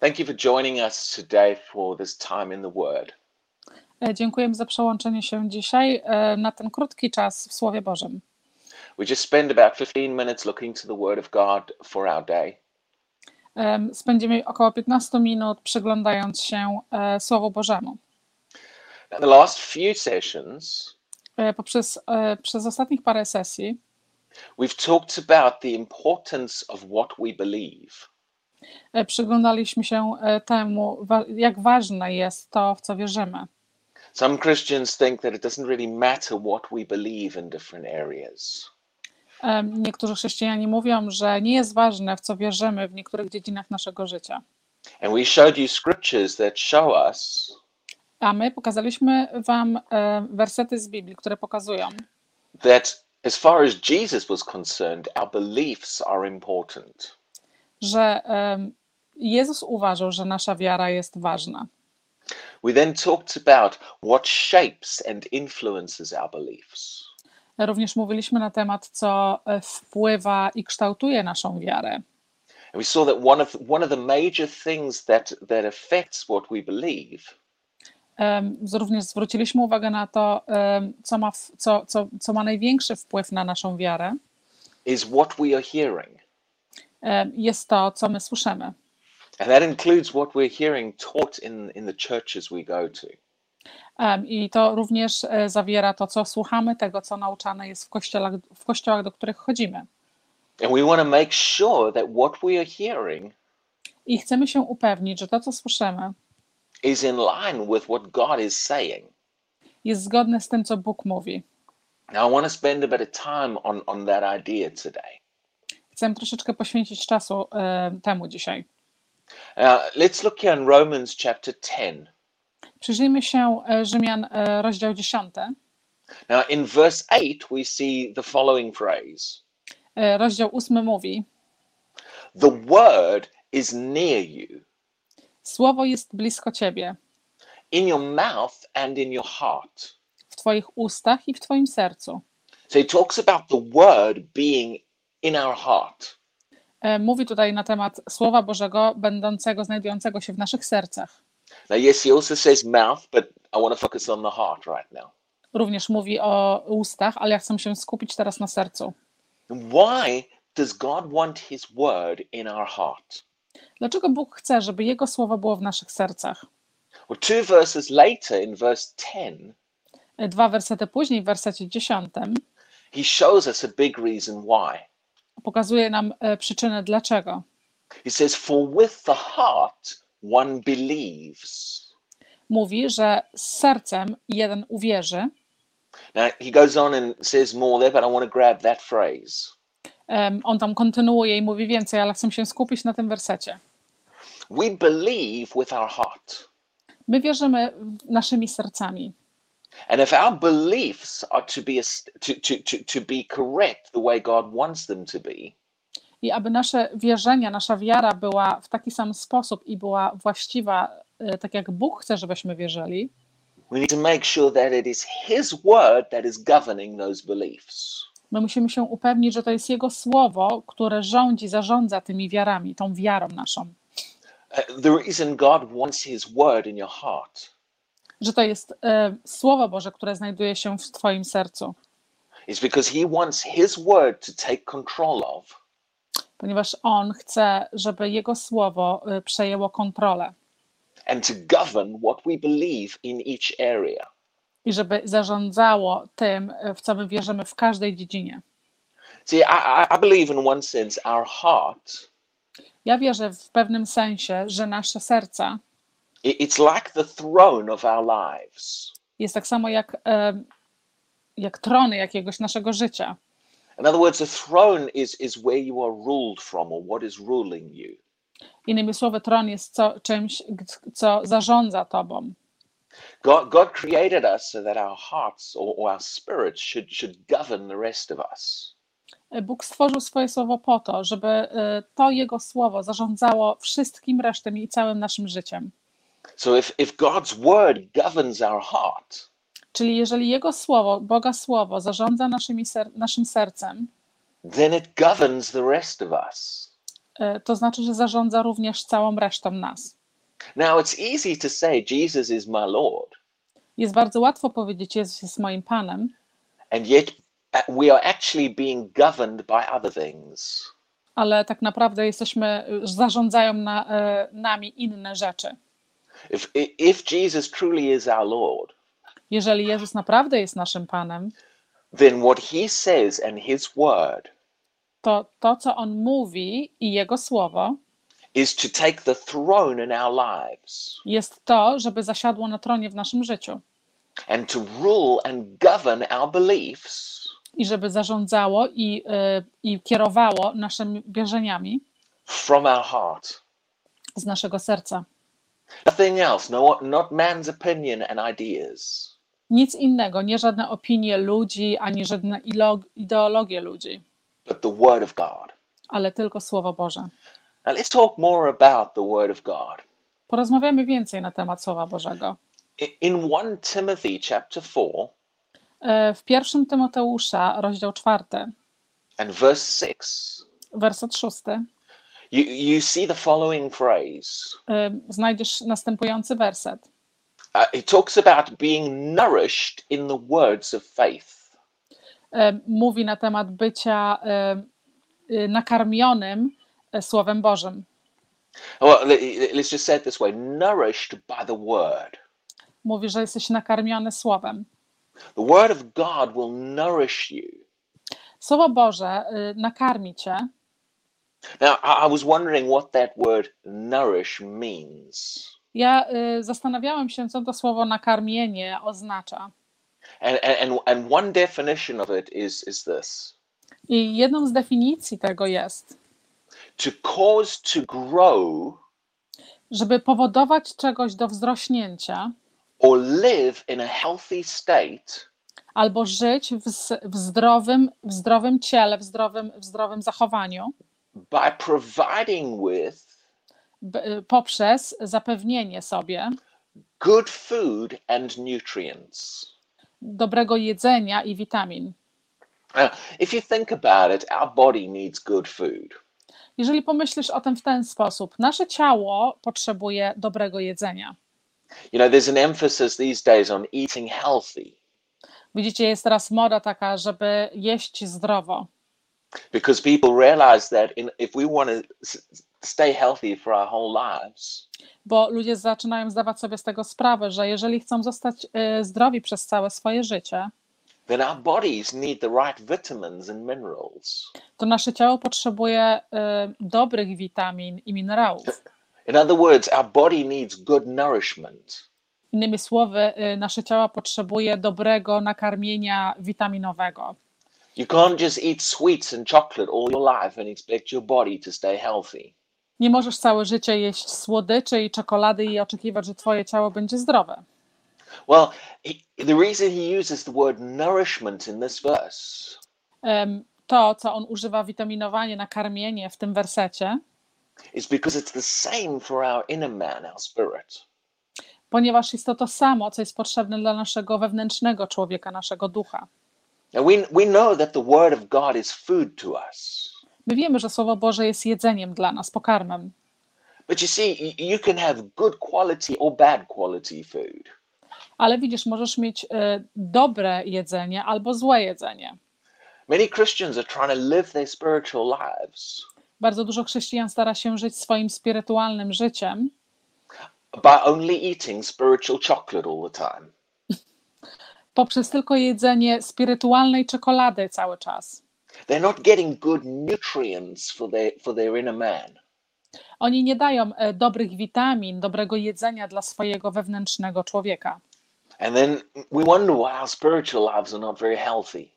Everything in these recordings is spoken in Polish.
Thank you for joining us today for this time in the Word. E, Dziękujemy za przełączenie się dzisiaj e, na ten krótki czas w Słowie Bożym. We just spend about 15 minutes looking to the Word of God for our day. Em, Spędzimy około 15 minut przyglądając się e, Słowu Bożemu. Now, the last few sessions, E, Poprzez e, przez ostatnich parę sesji we've talked about the importance of what we believe. E, przyglądaliśmy się e, temu, jak ważne jest to, w co wierzymy. Some Christians think that it doesn't really matter what we believe in different areas. Em, Niektórzy chrześcijanie mówią, że nie jest ważne, w co wierzymy w niektórych dziedzinach naszego życia. And we showed you scriptures that show us A my pokazaliśmy Wam e, wersety z Biblii, które pokazują, that as far as Jesus was concerned, our beliefs are important. Że Jezus uważał, że nasza wiara jest ważna. We then talked about what shapes and influences our beliefs. Również mówiliśmy na temat, co e, wpływa i kształtuje naszą wiarę. And we saw that one of one of the major things that that affects what we believe z- Również zwróciliśmy uwagę na to, co ma, co, co, co ma największy wpływ na naszą wiarę. is what we are hearing. Em, Jest to, co my słyszymy. And that includes what we're hearing taught in, in the churches we go to. I to również e, zawiera to, co słuchamy, tego, co nauczane jest w kościołach, w kościołach do których chodzimy. And we want to make sure that what we are hearing I chcemy się upewnić, że to, co słyszymy, is in line with what God is saying. jest zgodne z tym, co Bóg mówi. Now, I want to spend a bit of time on, on that idea today. Chcę troszeczkę poświęcić czasu e, temu dzisiaj. Now, let's look here in Romans chapter 10. Przyjrzyjmy się e, Rzymian, e, rozdział 10. Now, in verse 8, we see the following phrase Rozdział 8 mówi: The word is near you, Słowo jest blisko ciebie, in your mouth and in your heart. w twoich ustach i w twoim sercu. So he talks about the word being in our heart. E, Mówi tutaj na temat Słowa Bożego, będącego, znajdującego się w naszych sercach. Now, yes, he also says mouth, but I want to focus on the heart right now. Również mówi o ustach, ale ja chcę się skupić teraz na sercu. Why does God want his word in our heart? Dlaczego Bóg chce, żeby Jego Słowo było w naszych sercach? Well, two verses later, in verse 10, E, Dwa wersety później, w wersecie 10, he shows us a big reason why. Pokazuje nam e, przyczynę dlaczego. He says, For with the heart one believes. Mówi, że z sercem jeden uwierzy. Now, he goes on and says more there, but I want to grab that phrase. On tam kontynuuje i mówi więcej, ale chcę się skupić na tym wersecie. We believe with our heart. My wierzymy naszymi sercami. And if our beliefs are to be, to, to, to, to be correct the way God wants them to be, I aby nasze wierzenia, nasza wiara była w taki sam sposób i była właściwa, e, tak jak Bóg chce, żebyśmy wierzyli, we need to make sure that it is His word that is governing those beliefs. my musimy się upewnić, że to jest Jego słowo, które rządzi, zarządza tymi wiarami, tą wiarą naszą. Uh, the reason God wants His word in your heart Że to jest e, Słowo Boże, które znajduje się w Twoim sercu, is because He wants His word to take control of ponieważ On chce, żeby Jego słowo e, przejęło kontrolę and to govern what we believe in each area. i żeby zarządzało tym, e, w co my wierzymy w każdej dziedzinie. See, I, I- believe in one sense our heart, Ja wierzę w pewnym sensie, że nasze serca it's like the throne of our lives. jest tak samo jak, e, jak trony jakiegoś naszego życia. In other words, the throne is, is where you are ruled from or what is ruling you. Innymi słowy, tron jest co, czymś, co zarządza tobą. God, God created us so that our hearts or, or our spirits should, should govern the rest of us. Bóg stworzył swoje słowo po to, żeby e, to Jego słowo zarządzało wszystkim resztem i całym naszym życiem. So if, if God's word governs our heart, Czyli jeżeli Jego słowo, Boga słowo zarządza naszymi ser naszym sercem, then it governs the rest of us. e, to znaczy, że zarządza również całą resztą nas. Now, it's easy to say Jesus is my Lord, Jest bardzo łatwo powiedzieć, Jezus jest moim Panem, and yet we are actually being governed by other things. ale tak naprawdę jesteśmy, zarządzają na, e, nami inne rzeczy. If, if Jesus truly is our Lord, Jeżeli Jezus naprawdę jest naszym Panem, then what he says and his word to to, co On mówi i Jego Słowo, is to take the throne in our lives jest to, żeby zasiadło na tronie w naszym życiu and to rule and govern our beliefs i żeby zarządzało i, e, i kierowało naszymi wierzeniami from our heart. z naszego serca. Nothing else, no, not man's opinion and ideas. Nic innego, nie żadne opinie ludzi, ani żadne ideologie ludzi, but the Word of God. ale tylko Słowo Boże. Now let's talk more about the Word of God. Porozmawiamy więcej na temat Słowa Bożego. In 1 Timothy chapter 4 E, W pierwszym Tymoteusza, rozdział czwarty, and verse 6, werset szósty, you, you see the following phrase. e, znajdziesz następujący werset. Uh, it talks about being nourished in the words of faith. E, Mówi na temat bycia e, nakarmionym Słowem Bożym. Well, le- let's just say it this way nourished by the Word. Mówi, że jesteś nakarmiony Słowem. The Word of God will nourish you. Słowo Boże nakarmi cię. Now, I, was wondering what that word nourish means. Ja e, zastanawiałem się, co to słowo nakarmienie oznacza. And, and, and- one definition of it is, is this I jedną z definicji tego jest, to cause to grow żeby powodować czegoś do wzrośnięcia or live in a healthy state albo żyć w, w, zdrowym, w zdrowym ciele, w zdrowym, w zdrowym zachowaniu by providing with b- poprzez zapewnienie sobie good food and nutrients. dobrego jedzenia i witamin. If you think about it, our body needs good food. Jeżeli pomyślisz o tym w ten sposób, nasze ciało potrzebuje dobrego jedzenia. You know, there's an emphasis these days on eating healthy Widzicie, jest teraz moda taka, żeby jeść zdrowo, because people realize that in, if we want to stay healthy for our whole lives, bo ludzie zaczynają zdawać sobie z tego sprawę, że jeżeli chcą zostać y, zdrowi przez całe swoje życie, then our bodies need the right vitamins and minerals. to nasze ciało potrzebuje y, dobrych witamin i minerałów. In other words, our body needs good nourishment. Innymi słowy, y, nasze ciało potrzebuje dobrego nakarmienia witaminowego. You can't just eat sweets and chocolate all your life and expect your body to stay healthy. Nie możesz całe życie jeść słodyczy i czekolady i oczekiwać, że twoje ciało będzie zdrowe. Well, he, the reason he uses the word nourishment in this verse Em, To, co on używa witaminowanie, nakarmienie w tym wersecie, is because it's the same for our inner man, our spirit. ponieważ jest to to samo, co jest potrzebne dla naszego wewnętrznego człowieka, naszego ducha. My wiemy, że Słowo Boże jest jedzeniem dla nas, pokarmem. But you see, y- you can have good quality or bad quality food. Ale widzisz, możesz mieć y, dobre jedzenie albo złe jedzenie. Many Christians are trying to live their spiritual lives Bardzo dużo chrześcijan stara się żyć swoim spirytualnym życiem, by only eating spiritual chocolate all the time. Poprzez tylko jedzenie spirytualnej czekolady cały czas. They're not getting good nutrients for their, for their inner man. Oni nie dają e, dobrych witamin, dobrego jedzenia dla swojego wewnętrznego człowieka. And then we wonder why our spiritual lives are not very healthy.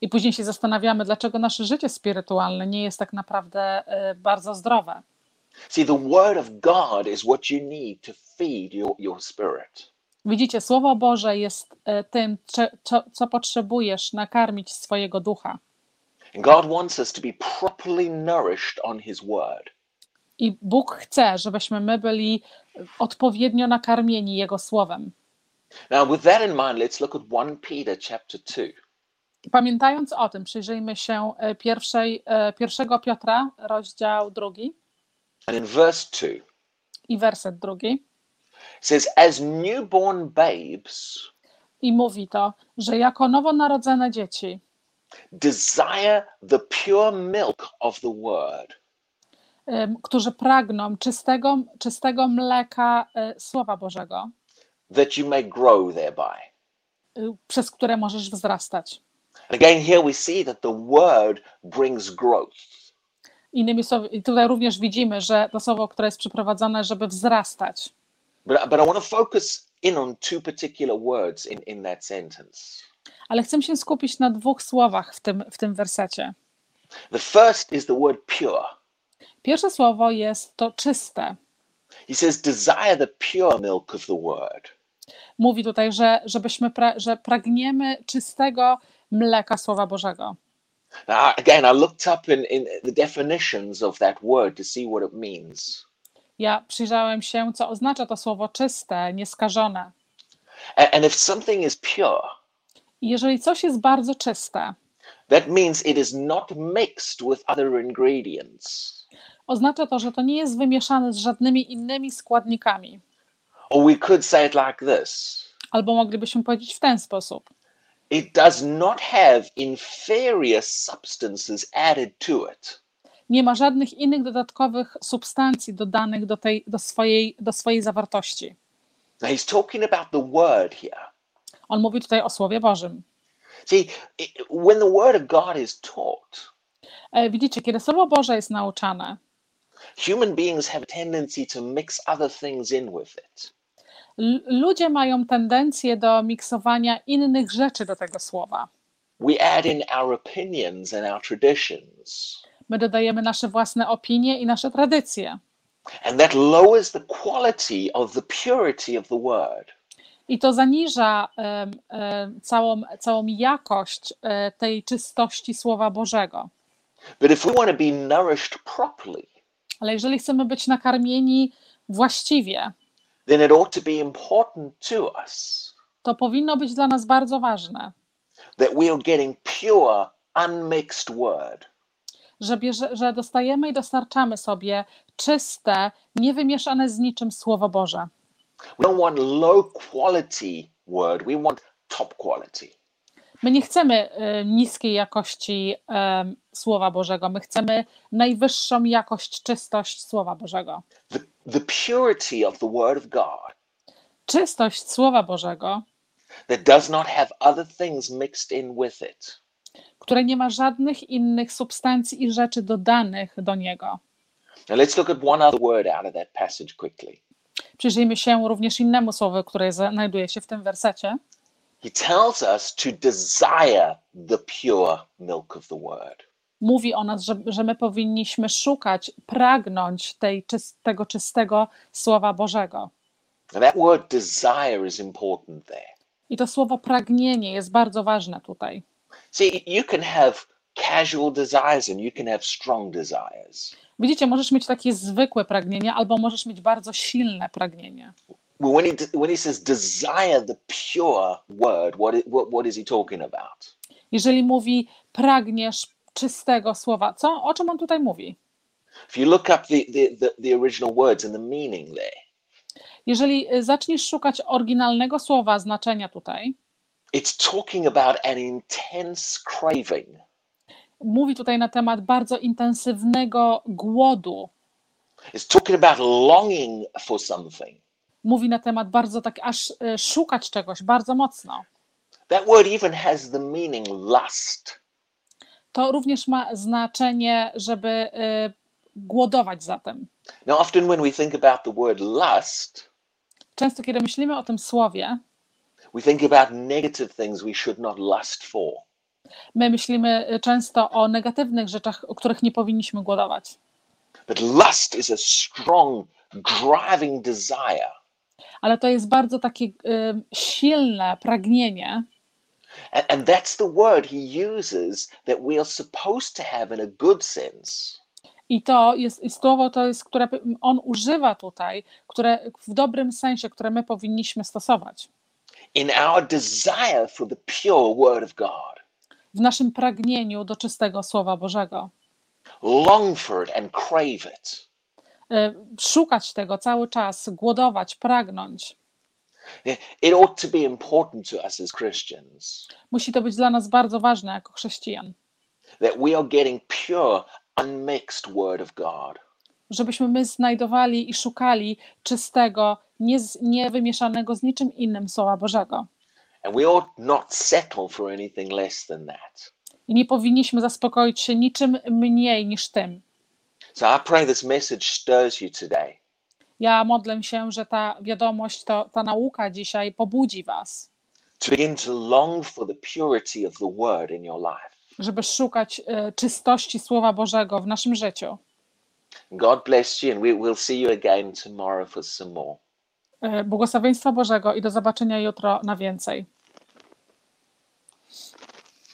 I później się zastanawiamy, dlaczego nasze życie spirytualne nie jest tak naprawdę e, bardzo zdrowe. See, the Word of God is what you need to feed your, your spirit. Widzicie, Słowo Boże jest e, tym, co, co potrzebujesz nakarmić swojego ducha. God wants us to be properly nourished on His Word. I Bóg chce, żebyśmy my byli odpowiednio nakarmieni Jego Słowem. Now, with that in mind, let's look at 1 Peter chapter 2. Pamiętając o tym, przyjrzyjmy się e, pierwszej, e, pierwszego Piotra, rozdział drugi And in verse 2, i werset drugi. Says, As newborn babes, I mówi to, że jako nowonarodzone dzieci desire the pure milk of the word, którzy pragną czystego, czystego mleka e, Słowa Bożego, that you may grow thereby. y, przez które możesz wzrastać. Again, here we see that the word brings growth. Innymi słowy, i tutaj również widzimy, że to słowo, które jest przeprowadzone, żeby wzrastać. But, but I want to focus in on two particular words in, in that sentence. Ale chcę się skupić na dwóch słowach w tym, w tym wersecie. The first is the word pure. Pierwsze słowo jest to czyste. He says, desire the pure milk of the word. Mówi tutaj, że, żebyśmy pra, że pragniemy czystego mleka Słowa Bożego. Now, again, I looked up in, in the definitions of that word to see what it means. Ja przyjrzałem się, co oznacza to słowo czyste, nieskażone. And if something is pure, jeżeli coś jest bardzo czyste, that means it is not mixed with other ingredients. oznacza to, że to nie jest wymieszane z żadnymi innymi składnikami. Or we could say it like this Albo moglibyśmy powiedzieć w ten sposób. it does not have inferior substances added to it. Nie ma żadnych innych dodatkowych substancji dodanych do, tej, do, swojej, do swojej zawartości. Now, he's talking about the word here. On mówi tutaj o Słowie Bożym. See, when the word of God is taught, E, Widzicie, kiedy Słowo Boże jest nauczane, human beings have a tendency to mix other things in with it. ludzie mają tendencję do miksowania innych rzeczy do tego słowa. We add in our opinions and our traditions, My dodajemy nasze własne opinie i nasze tradycje. and that lowers the quality of the purity of the word. I to zaniża em, em, całą, całą jakość e, tej czystości Słowa Bożego. But if we want to be nourished properly, Ale jeżeli chcemy być nakarmieni właściwie, then it ought to be important to us to powinno być dla nas bardzo ważne, that we are getting pure, unmixed word. Że, bierze, że dostajemy i dostarczamy sobie czyste, niewymieszane z niczym Słowo Boże. We don't want low quality word, we want top quality. My nie chcemy e, niskiej jakości em, Słowa Bożego, my chcemy najwyższą jakość, czystość Słowa Bożego. The, the purity of the word of God Czystość Słowa Bożego, that does not have other things mixed in with it. Które nie ma żadnych innych substancji i rzeczy dodanych do niego. Now let's look at one other word out of that passage quickly. Przyjrzyjmy się również innemu słowu, które znajduje się w tym wersecie. He tells us to desire the pure milk of the word. Mówi o nas, że, że my powinniśmy szukać, pragnąć tej, tego czystego Słowa Bożego. That word desire is important there. I to słowo pragnienie jest bardzo ważne tutaj. See, you can have casual desires and you can have strong desires. Widzicie, możesz mieć takie zwykłe pragnienie, albo możesz mieć bardzo silne pragnienie. Well, when he when he says desire the pure word, what what, what is he talking about? Jeżeli mówi pragniesz czystego słowa, co? O czym on tutaj mówi? If you look up the, the, the, the original words and the meaning there, Jeżeli y, zaczniesz szukać oryginalnego słowa, znaczenia tutaj, it's talking about an intense craving. mówi tutaj na temat bardzo intensywnego głodu, It's talking about longing for something. mówi na temat bardzo tak, aż y, szukać czegoś bardzo mocno. That word even has the meaning lust. To również ma znaczenie, żeby y, głodować za tym. Now, often when we think about the word lust, Często, kiedy myślimy o tym słowie, we think about negative things we should not lust for. my myślimy y, często o negatywnych rzeczach, o których nie powinniśmy głodować. But lust is a strong, driving desire. Ale to jest bardzo takie y, silne pragnienie, And, and that's the word he uses that we are supposed to have in a good sense. I to jest i słowo, to jest, które on używa tutaj, które w dobrym sensie, które my powinniśmy stosować. In our desire for the pure word of God. w naszym pragnieniu do czystego Słowa Bożego. Long for it and crave it. E, Szukać tego cały czas, głodować, pragnąć. It ought to be important to us as Christians Musi to być dla nas bardzo ważne jako chrześcijan, that we are getting pure, unmixed Word of God. żebyśmy my znajdowali i szukali czystego, nie, z- nie wymieszanego z niczym innym Słowa Bożego. And we ought not settle for anything less than that. I nie powinniśmy zaspokoić się niczym mniej niż tym. So I pray this message stirs you today. Ja modlę się, że ta wiadomość, to, ta nauka dzisiaj pobudzi Was, to begin to long for the purity of the word in your life. żeby szukać e, czystości Słowa Bożego w naszym życiu. God bless you, and we, we'll see you again tomorrow for some more. E, Błogosławieństwa Bożego i do zobaczenia jutro na więcej.